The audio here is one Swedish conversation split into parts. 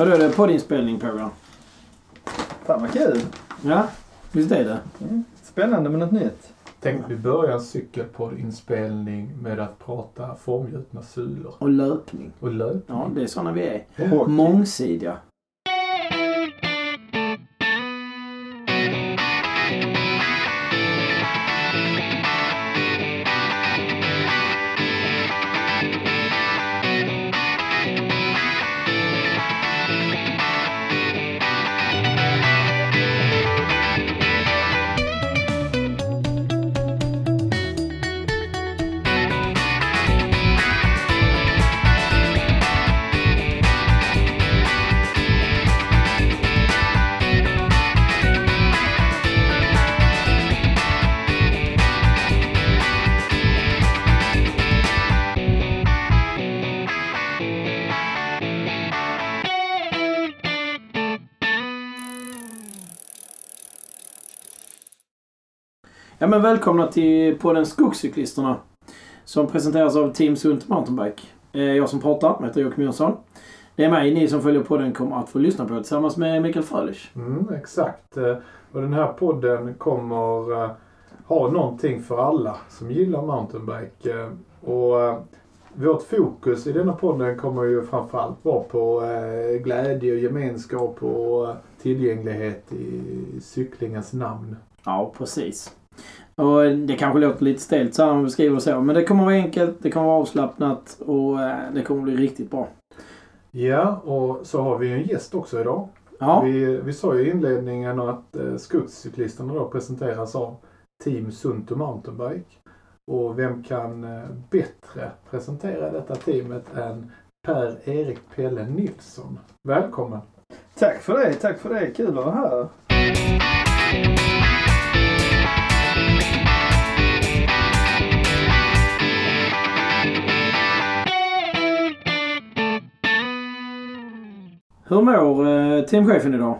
Ja, då är det poddinspelning pågår. Fan vad kul! Ja, visst är det. Mm. Spännande med något nytt. Tänk vi börjar en cykelpoddinspelning med att prata formgjutna sulor. Och löpning. Och löpning. Ja, det är sådana vi är. Hockey. Mångsidiga. Men välkomna till podden Skogscyklisterna. Som presenteras av Team Sunt Mountainbike. Eh, Jag som pratar jag heter Joakim Jönsson. Det är mig ni som följer podden kommer att få lyssna på tillsammans med Mikael Frölich. Mm, exakt. Eh, Och den här podden kommer eh, ha någonting för alla som gillar mountainbike. Och vårt fokus i denna podden kommer ju framförallt vara på glädje och gemenskap och tillgänglighet i cyklingens namn. Ja, precis. Och det kanske låter lite stelt så här när man beskriver det så. Men det kommer vara enkelt, det kommer vara avslappnat och eh, det kommer bli riktigt bra. Ja, och så har vi en gäst också idag. Ja, Vi, vi sa ju i inledningen att eh, skogscyklisterna då presenteras av Team Sunto Mountainbike. Och vem kan eh, bättre presentera detta teamet än Per-Erik Pelle Nilsson. Välkommen! Tack för det, tack för det. Kul att vara här. Hur mår eh, teamchefen idag?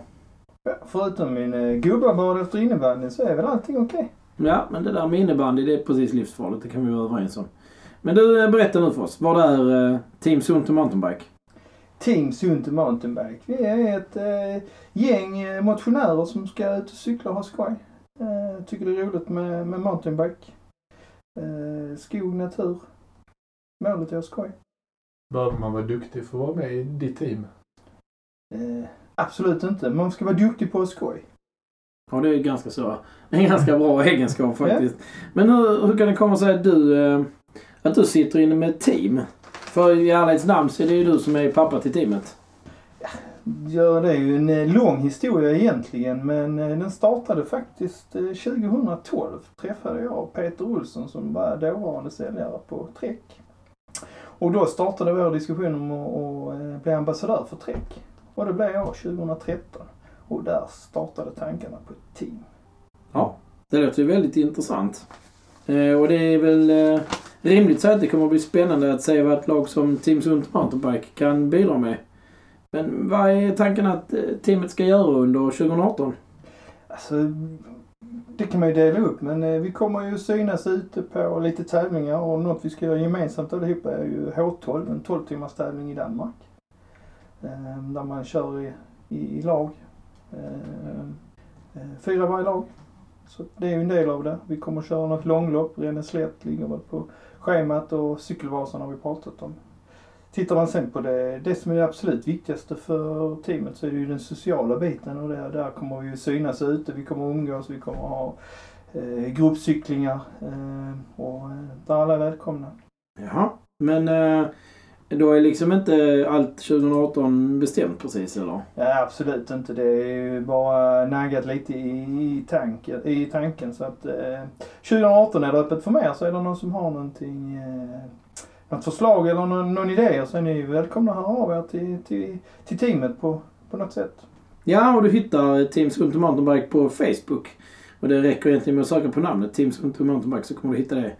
Ja, Förutom min eh, gubbabad efter innebandyn så är väl allting okej. Ja, men det där med innebandy det är precis livsfarligt. Det kan vi vara överens om. Men du, eh, berätta nu för oss. Vad är eh, Team Sunt Mountainbike? Team Sunt Mountainbike. Vi är ett eh, gäng eh, motionärer som ska ut och cykla och ha skoj. Eh, tycker det är roligt med, med mountainbike. Eh, skog, natur. Målet är att ha skoj. Behöver man vara duktig för att vara med i ditt team? Eh, absolut inte. Man ska vara duktig på skoj. Ja, det är ganska så. En ganska bra egenskap faktiskt. Men hur, hur kan det komma sig att du, eh, att du sitter inne med ett team? För i ärlighetens namn så är det ju du som är pappa till teamet. Ja, det är ju en eh, lång historia egentligen men den startade faktiskt eh, 2012. Träffade jag Peter Olsson som var dåvarande säljare på Trek. Och då startade vår diskussion om att, bli ambassadör för Trek. Och det blev jag 2013. Och där startade tankarna på ett team. Det låter ju väldigt intressant. Eh, och det är väl eh, rimligt säga att det kommer att bli spännande att se vad ett lag som Team Sunt Mountainbike kan bidra med. Men vad är tanken att eh, teamet ska göra under 2018? Alltså, det kan man ju dela upp men eh, vi kommer ju synas ute på lite tävlingar och något vi ska göra gemensamt allihopa är ju H12, en 12 timmars tävling i Danmark. Eh, Där man kör i, i, i lag. Ehm, eh, Fyra varje lag. Så det är ju en del av det. Vi kommer köra något långlopp, Ränneslätt ligger väl på schemat och Cykelvasan har vi pratat om. Tittar man sen på det, det som är det absolut viktigaste för teamet så är det ju den sociala biten och där, där kommer vi ju synas ute, vi kommer umgås, vi kommer ha eh, gruppcyklingar eh, och där alla är välkomna. Jaha. Men eh, då är liksom inte allt 2018 bestämt precis eller? Ja, absolut inte. Det är ju bara naggat lite i, tanken, i tanken så att eh, 2018 är det öppet för mer så är det någon som har någonting eh, något förslag eller någon, någon idé så är ni välkomna att höra av er till, till, till teamet på, på något sätt. Ja, och du hittar Team Sunt Mountainbike på Facebook. Och det räcker egentligen med att söka på namnet Team Sunt Mountainbike så kommer du hitta det.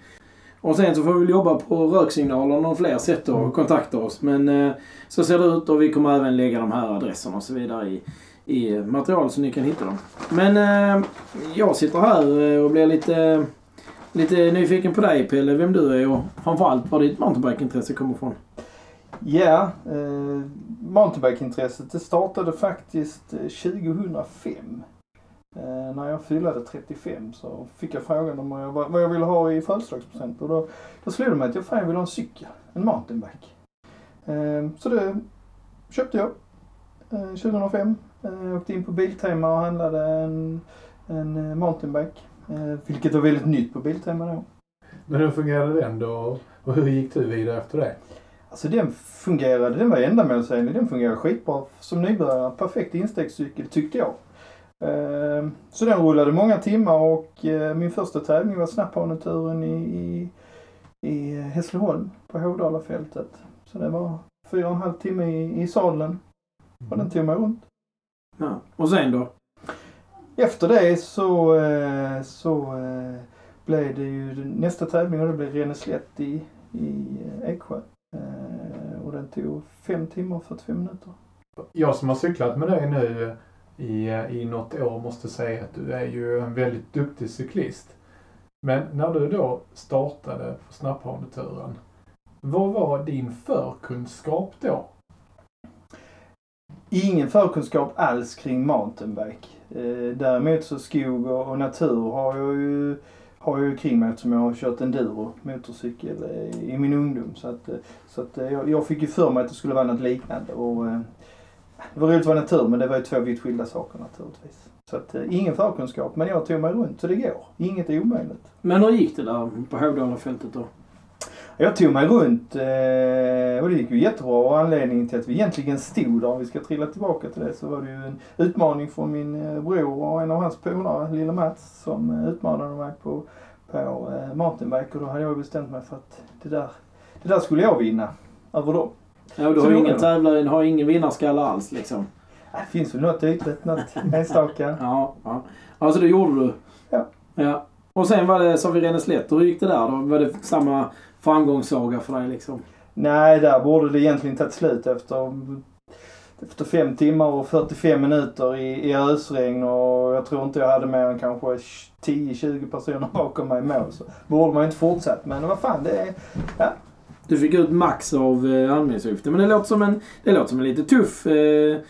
Och sen så får vi jobba på röksignaler och fler sätt och Mm. kontakta oss. Men eh, så ser det ut och vi kommer även lägga de här adresserna och så vidare i, i material så ni kan hitta dem. Men eh, jag sitter här eh, och blir lite, lite nyfiken på dig Pelle, vem du är och framförallt var ditt mountainbikeintresse kommer ifrån. Ja, eh, mountainbikeintresset det startade faktiskt eh, 2005. Eh, när jag fyllde 35 så fick jag frågan om jag, vad jag ville ha i födelsedagspresent och då, då slog det mig att jag fan ville ha en cykel, en mountainbike. Eh, så det köpte jag eh, 2005. Eh, åkte in på Biltema och handlade en, en eh, mountainbike. Eh, vilket var väldigt nytt på Biltema då. Men hur fungerade den då? Och hur gick du vidare efter det? Alltså den fungerade, den var ändamålsenlig, den fungerade skitbra som nybörjare. Perfekt instegscykel tyckte jag. Eh, Så den rullade många timmar och eh, min första tävling var snapphaneturen i, i, i Hässleholm på Hovdalafältet. Så det var fyra och en halv timme i, i sadeln och den tog mig runt. Ja. Och sen då? Efter det så, eh, så eh, blev det ju nästa tävling och det blev Renäslätt i, i Eksjö. Och den tog fem timmar och 45 minuter. Jag som har cyklat med dig nu i, eh, i något år måste säga att du är ju en väldigt duktig cyklist. Men när du då startade på snapphaneturen, vad var din förkunskap då? Ingen förkunskap alls kring mountainbike. Eh, däremot så skog och, natur har jag ju har jag ju kring mig eftersom jag har kört enduro motorcykel eh, i min ungdom. Så att, så att jag, jag fick ju för mig att det skulle vara något liknande. Och, det var roligt att vara natur men det var ju två vitt skilda saker naturligtvis. Så att eh, ingen förkunskap men jag tog mig runt så det går. Inget är omöjligt. Men hur gick det där på Hovdalafältet då? Jag tog mig runt eh, och det gick ju jättebra och anledningen till att vi egentligen stod där, om vi ska trilla tillbaka till det, så var det ju en utmaning från min eh, bror och en av hans polare, lille Mats, som eh, utmanade mig på, på eh, mountainbike och då hade jag bestämt mig för att det där, det där skulle jag vinna över dem. Ja, du har ingen det. tävlare, har ingen vinnarskalle alls liksom. Det finns väl något ytligt, något enstaka. Ja, ja. Alltså det gjorde du? Ja. Ja. Och sen var det, sa vi Renäslätt, hur gick det där då? Var det samma framgångssaga för dig liksom? Nej, där borde det egentligen tagit slut efter, efter fem timmar och 45 minuter i, i ösregn och jag tror inte jag hade mer än kanske 10-20 personer bakom mig i mål. Så borde man ju inte fortsatt. Men vad fan, det är... Du fick ut max av eh, anmälningsavgiften. Men det låter som en, det låter som en lite tuff eh,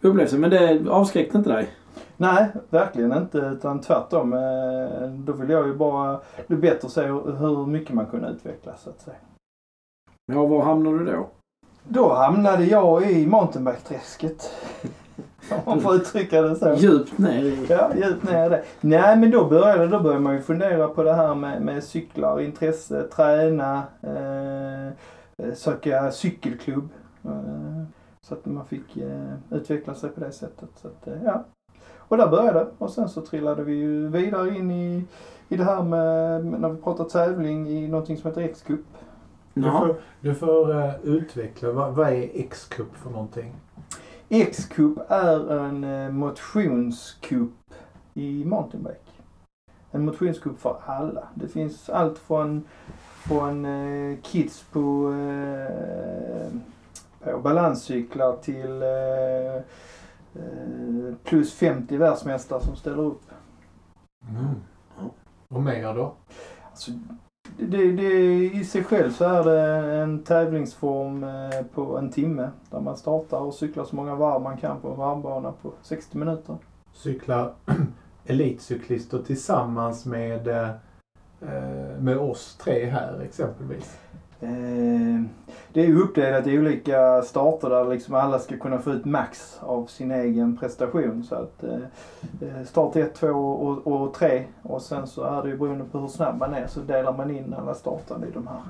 upplevelse. Men det avskräckte inte dig? Nej, verkligen inte. Utan tvärtom. Eh, då vill jag ju bara bli bättre och se hur, mycket man kunde utvecklas så att säga. Ja, var hamnade du då? Då hamnade jag i mountainbike-träsket. Om man får uttrycka det så. Djupt ner i... Ja, djupt ner i det. Nej, men då började, då började man ju fundera på det här med, med cyklar, intresse, träna, eh, söka cykelklubb. Eh, så att man fick eh, utveckla sig på det sättet. Så att, eh, ja. Och där började. Och sen så trillade vi ju vidare in i, i det här med, när vi pratar tävling, i någonting som heter X-cup. Du får, du får eh, utveckla, vad, vad är X-cup för någonting? X-cup är en eh, motionscup i mountainbike. En motionscup för alla. Det finns allt från, från eh, kids på, eh, på balanscyklar till plus 50 världsmästare som ställer upp. Mm. Och mer då? Alltså, det, det, I sig själv så är det en tävlingsform eh, på en timme där man startar och cyklar så många varv man kan på en varvbana på 60 minuter. Cyklar elitcyklister tillsammans med, eh, eh, med oss tre här exempelvis? Eh, det är uppdelat i olika starter där liksom alla ska kunna få ut max av sin egen prestation. Så att eh, eh, start 1, 2 och, och 3 och sen så är det ju beroende på hur snabb man är så delar man in alla startande i de här.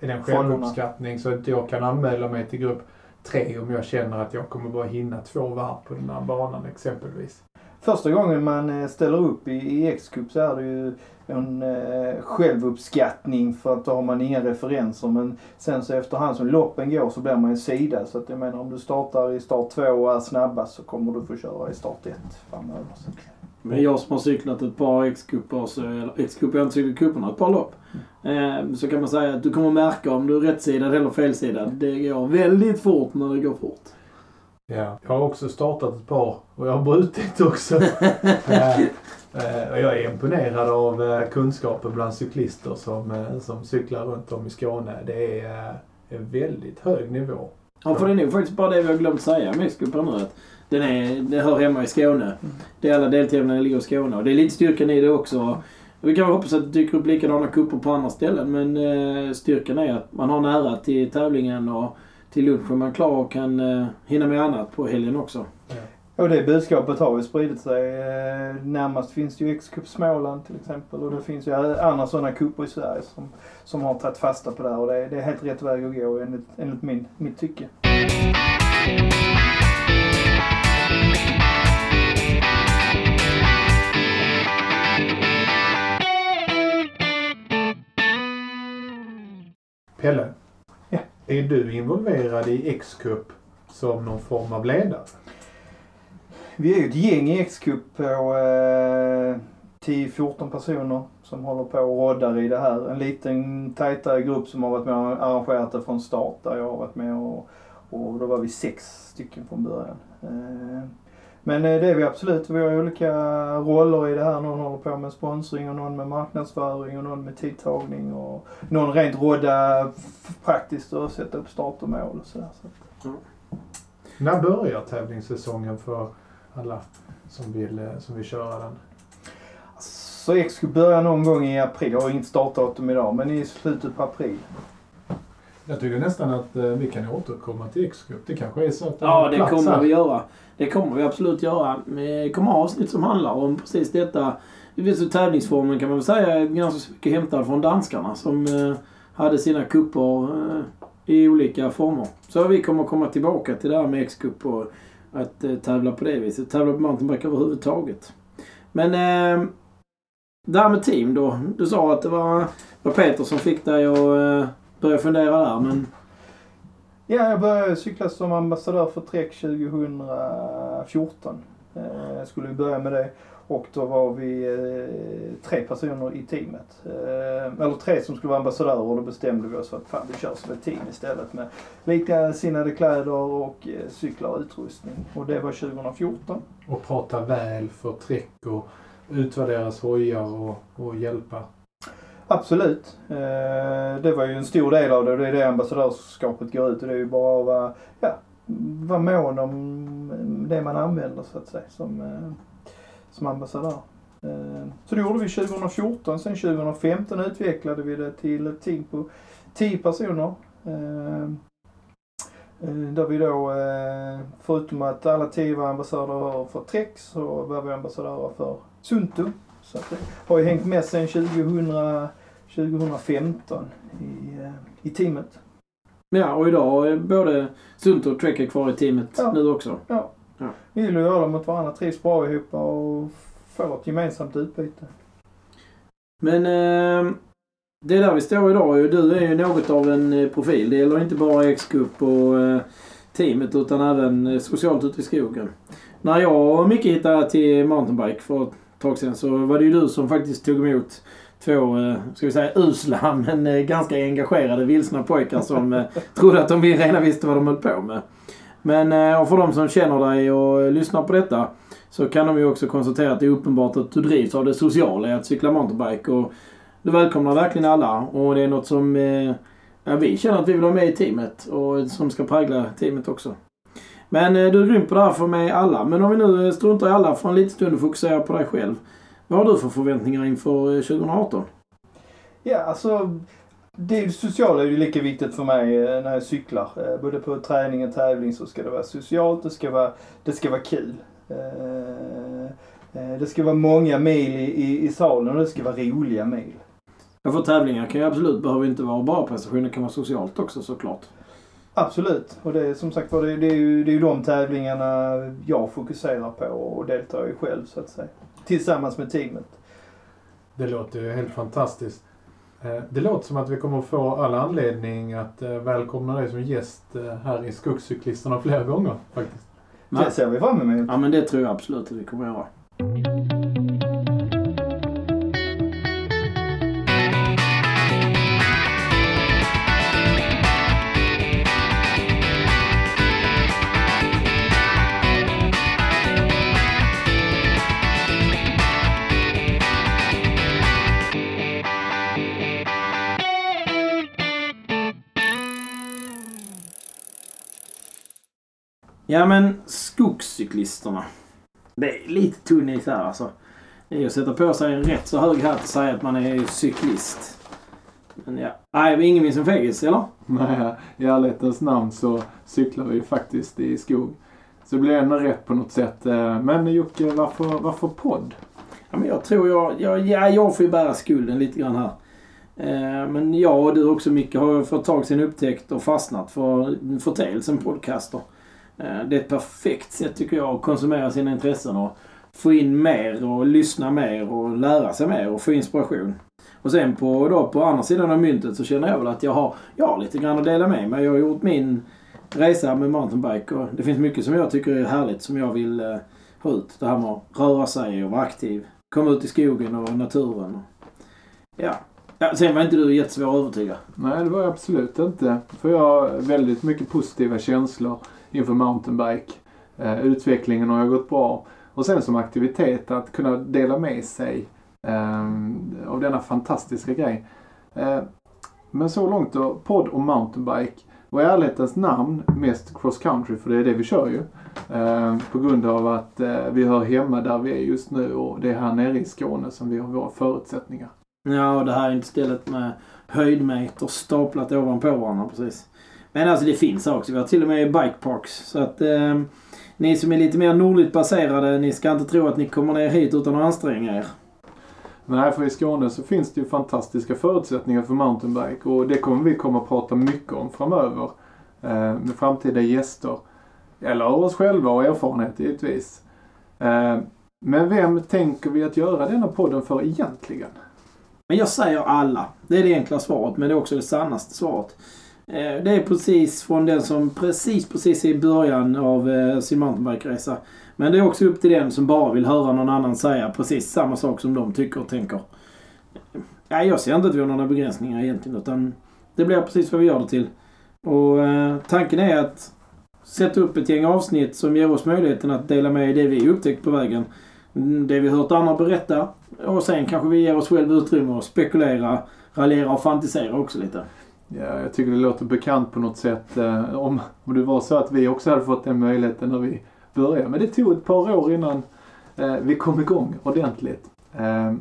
Är det en självuppskattning så att jag kan anmäla mig till grupp tre om jag känner att jag kommer bara hinna två varv på den här banan exempelvis? Första gången man eh, ställer upp i, i X-cup så är det ju en eh, självuppskattning för att då har man inga referenser. Men sen så efterhand som loppen går så blir man ju sidad. Så att jag menar om du startar i start 2 och är snabbast så kommer du få köra i start 1 framöver. Så. Men jag som har cyklat ett par X-cuper, så- eller X-cup, jag har inte cyklat cuperna, ett par lopp. Eh, så kan man säga att du kommer märka om du är rättsidad eller felsidad. Det går väldigt fort när det går fort. Ja. Jag har också startat ett par och jag har brutit också. Eh, och jag är imponerad av eh, kunskapen bland cyklister som, eh, som cyklar runt om i Skåne. Det är, är väldigt hög nivå. Ja, för det är nog faktiskt bara det vi har glömt säga om X-Cupen nu. Att den är, det hör hemma i Skåne. Det är alla deltävlingarna ligger i Skåne och det är lite styrkan i det också. Vi kan hoppas att det dyker upp likadana kupper på andra ställen men styrkan är att man har nära till tävlingen och till lunchen man klar och kan hinna med annat på helgen också. Och det budskapet har ju spridit sig. Eh, Närmast finns det ju X-Cup Småland till exempel och det finns ju andra sådana cuper i Sverige som, som har tagit fasta på det här och det är, det är helt rätt väg att gå enligt, enligt min, mitt tycke. Pelle, Ja. är du involverad i X-Cup som någon form av ledare? Vi är ju ett gäng i X-Cup på eh, 10-14 personer som håller på och roddar i det här. En liten tajtare grupp som har varit med och arrangerat det från start där jag har varit med och, och då var vi sex stycken från början. Eh, men eh, det är vi absolut. Vi har olika roller i det här. Någon håller på med sponsring och någon med marknadsföring och någon med tidtagning och någon rent rodda praktiskt och sätta upp start och mål och sådär. Så. Mm. När börjar tävlingssäsongen för alla som vill, eh, som vill köra den? Så X skulle börja någon gång i april. Jag har inget startdatum idag, men i slutet på april. Jag tycker nästan att eh, vi kan återkomma till X-Cup. Det kanske är så att Ja, det kommer här. vi göra. Det kommer vi absolut göra. Vi kommer ha avsnitt som handlar om precis detta. Ju tävlingsformen kan man väl säga är ganska mycket hämtad från danskarna som eh, hade sina kupper i olika former. Så vi kommer komma tillbaka till det här med X-cup och att eh, tävla på det viset. Tävla på mountainbike överhuvudtaget. Men eh, det här med team då. Du sa att det var, var Peter som fick dig att eh, börja fundera där men Ja, jag började cykla som ambassadör för Trek 2014. Eh, skulle börja med det. Och då var vi eh, tre personer i teamet. Eh, eller tre som skulle vara ambassadörer och då bestämde vi oss för att fan, vi kör som ett team istället med likasinnade kläder och eh, cyklar och utrustning. Och det var 2014. Och prata väl för Trek och utvärdera hojar och, och hjälpa. Absolut. Eh, det var ju en stor del av det och det är det ambassadörskapet går ut och det är ju bara att vara, ja, vara mån om det man använder så att säga som, eh, som ambassadör. Eh, så det gjorde vi 2014. Sen 2015 utvecklade vi det till ett team på 10 personer. Eh, Där vi då, förutom att alla 10 var ambassadörer för Trek så var vi ambassadörer för Sunto. Så det har ju hängt med sen 2000, 2015 i, i teamet. Ja, och idag är både Sunto och Trek är kvar i teamet Ja. nu också. Vi är lojala mot varandra, trivs bra ihop och får ett gemensamt utbyte. Men eh, det är där vi står idag. Du är ju något av en eh, profil. Det gäller inte bara X-Cup och eh, teamet utan även eh, socialt ute i skogen. När jag och Micke hittade till mountainbike för ett tag sedan så var det ju du som faktiskt tog emot två, eh, ska vi säga usla men eh, ganska engagerade vilsna pojkar som eh, trodde att de redan visste vad de höll på med. Men eh, och för de som känner dig och lyssnar på detta så kan de ju också konstatera att det är uppenbart att du drivs av det sociala i att cykla mountainbike. Och du välkomnar verkligen alla och det är något som eh, ja, vi känner att vi vill ha med i teamet och som ska prägla teamet också. Men eh, du är grym på det här för mig alla. Men om vi nu struntar i alla för en liten stund och fokuserar på dig själv. Vad har du för förväntningar inför 2018? Ja, alltså det sociala är ju lika viktigt för mig eh, när jag cyklar. Eh, Både på träning och tävling så ska det vara socialt, det ska vara, det ska vara kul. Eh, Det ska vara många mil i, i, i salen och det ska vara roliga mil. Ja, för tävlingar kan ju absolut, behöver inte vara bara prestation, det kan vara socialt också såklart. Absolut. Och det är som sagt var, det, det, är ju, det är ju de tävlingarna jag fokuserar på och deltar i själv så att säga. Tillsammans med teamet. Det låter ju helt fantastiskt. Eh, Det låter som att vi kommer att få all anledning att eh, välkomna dig som gäst eh, här i Skogscyklisterna flera gånger faktiskt. Men, Det ser vi fram emot. ja, men det tror jag absolut att vi kommer att göra. Ja men skogscyklisterna. Det är lite tunn is här alltså. Det är att sätta på sig en rätt så hög hatt och säga att man är cyklist. Men ja. Nej, ingen minns en fegis, eller? Nej, i ärlighetens namn så cyklar vi ju faktiskt i skog. Så det blir ändå rätt på något sätt. Eh, Men Jocke, varför, varför podd? Ja, men jag tror jag, jag, ja, jag får ju bära skulden lite grann här. Eh, men jag och du också Micke har för ett tag sedan upptäckt och fastnat för företeelsen podcaster. Eh, det är ett perfekt sätt tycker jag att konsumera sina intressen och få in mer och lyssna mer och lära sig mer och få inspiration. Och sen på, då, på andra sidan av myntet så känner jag väl att jag har, jag har lite grann att dela med mig. Jag har gjort min resa med mountainbike och det finns mycket som jag tycker är härligt som jag vill eh, ha ut. Det här med att röra sig och vara aktiv. Komma ut i skogen och naturen. Ja. ja sen var inte du jättesvår att övertyga. Nej, det var jag absolut inte. För jag har väldigt mycket positiva känslor inför mountainbike. Eh, utvecklingen har ju gått bra. Och sen som aktivitet att kunna dela med sig eh, av denna fantastiska grej. Eh, men så långt då, podd och mountainbike. Och i ärlighetens namn mest cross country, för det är det vi kör ju. Eh, på grund av att eh, vi hör hemma där vi är just nu och det är här nere i Skåne som vi har våra förutsättningar. Ja, och det här är inte stället med höjdmeter staplat ovanpå varandra precis. Men alltså det finns här också. Vi har till och med bike parks. Så att eh, ni som är lite mer nordligt baserade, ni ska inte tro att ni kommer ner hit utan att anstränga er. Nej, för i Skåne så finns det ju fantastiska förutsättningar för mountainbike och det kommer vi komma att prata mycket om framöver. Eh, med framtida gäster. Eller oss själva och erfarenhet givetvis. Eh, men vem tänker vi att göra denna podden för egentligen? Men jag säger alla. Det är det enkla svaret, men det är också det sannaste svaret. Eh, det är precis från den som precis, precis är i början av eh, sin mountainbike-resa. Men det är också upp till den som bara vill höra någon annan säga precis samma sak som de tycker och tänker. Ja, jag ser inte att vi har några begränsningar egentligen, utan det blir precis vad vi gör det till. Och eh, tanken är att sätta upp ett gäng avsnitt som ger oss möjligheten att dela med det vi upptäckt på vägen. Mm, det vi hört andra berätta. Och sen kanske vi ger oss själva utrymme att spekulera, raljera och fantisera också lite. Ja, jag tycker det låter bekant på något sätt. Eh, om, om det var så att vi också hade fått den möjligheten när vi började. Men det tog ett par år innan eh, vi kom igång ordentligt. Eh,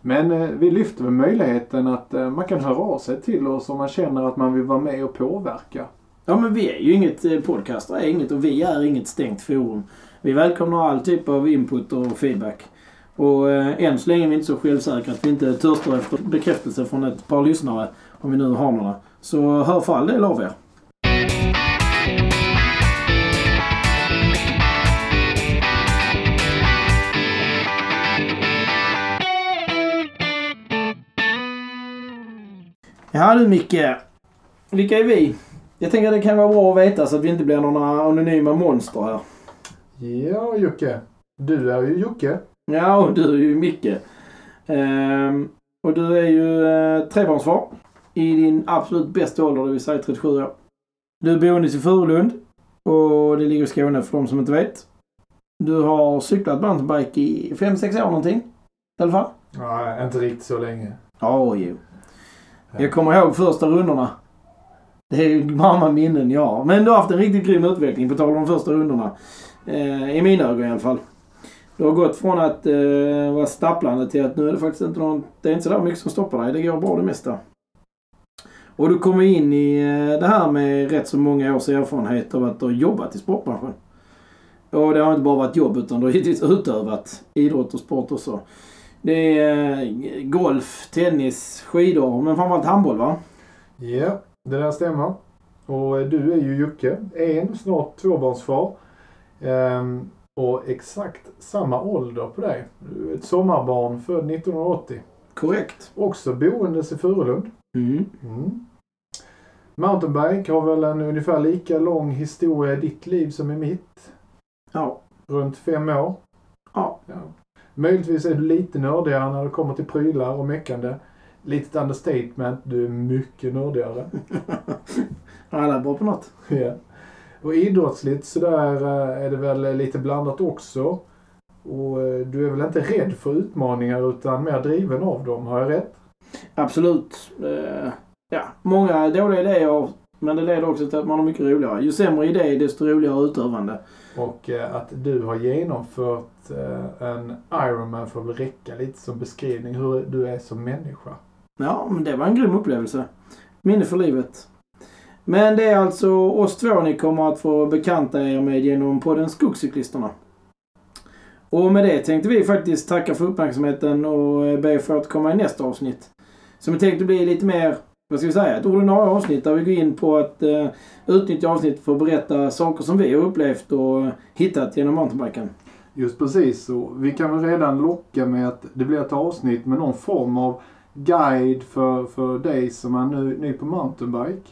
men vi lyfter väl möjligheten att man kan höra av sig till oss om man känner att man vill vara med och påverka. Ja, men vi är ju inget podcaster, är inget och vi är inget stängt forum. Vi välkomnar all typ av input och feedback. Och eh, än så länge är vi inte så självsäkra att vi inte törstar efter bekräftelse från ett par lyssnare, om vi nu har några. Så hör för all del av er. Ja du Micke. Vilka är vi? Jag tänker att det kan vara bra att veta så att vi inte blir några anonyma monster här. Ja, Jocke. Du är ju Jocke. Ja, och du är ju Micke. Ehm, och du är ju eh, trebarnsfar. I din absolut bästa ålder, det vill säga 37 år. Du är boende i Furulund. Och det ligger i Skåne för de som inte vet. Du har cyklat mountainbike i 5-6 år någonting. I alla fall. Nej, inte riktigt så länge. Ja, jo. Jag kommer ihåg första rundorna. Det är ju varma minnen jag har. Men du har haft en riktigt grym utveckling på tal om de första rundorna. Eh, I mina ögon i alla fall. Du har gått från att eh, vara stapplande till att nu är det faktiskt inte någon... Det är inte sådär mycket som stoppar dig. Det går bra det mesta. Och du kommer in i eh, det här med rätt så många års erfarenhet av att du har jobbat i sportbranschen. Och det har inte bara varit jobb utan du har givetvis utövat idrott och sport också. Det är eh, golf, tennis, skidor men framförallt handboll va? Ja, det där stämmer. Och eh, du är ju Jocke, en, snart tvåbarnsfar. Ehm, och exakt samma ålder på dig. Du är ett sommarbarn född 1980. Korrekt. Också boendes i Furulund. Mm. Mm. Mountainbike har väl en ungefär lika lång historia i ditt liv som i mitt. Ja. Runt fem år. Ja. Möjligtvis är du lite nördigare när det kommer till prylar och meckande. Litet understatement, du är mycket nördigare. Alla är bra på något. Ja. Och idrottsligt sådär eh, är det väl lite blandat också. Och eh, du är väl inte rädd för utmaningar utan mer driven av dem, har jag rätt? Absolut. Eh, ja, många dåliga idéer Men det leder också till att man har mycket roligare. Ju sämre idé, desto roligare utövande. Och eh, att du har genomfört eh, en Ironman får väl räcka lite som beskrivning hur du är som människa. Ja, men det var en grym upplevelse. Minne för livet. Men det är alltså oss två ni kommer att få bekanta er med genom podden Skogscyklisterna. Och med det tänkte vi faktiskt tacka för uppmärksamheten och be för att komma i nästa avsnitt. Som är tänkt att bli lite mer, vad ska vi säga, ett ordinarie avsnitt där vi går in på att uh, utnyttja avsnitt för att berätta saker som vi har upplevt och hittat genom mountainbiken. Just precis så. Vi kan väl redan locka med att det blir ett avsnitt med någon form av guide för, för dig som är ny, ny på mountainbike.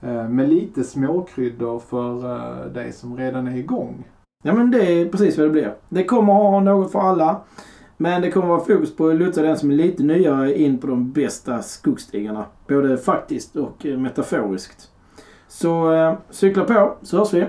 Eh, med lite småkryddor för eh, dig som redan är igång. Ja men det är precis vad det blir. Det kommer att ha något för alla. Men det kommer vara fokus på att lotsa den som är lite nyare in på de bästa skogsstigarna. Både faktiskt och eh, metaforiskt. Så eh, cykla på så hörs vi.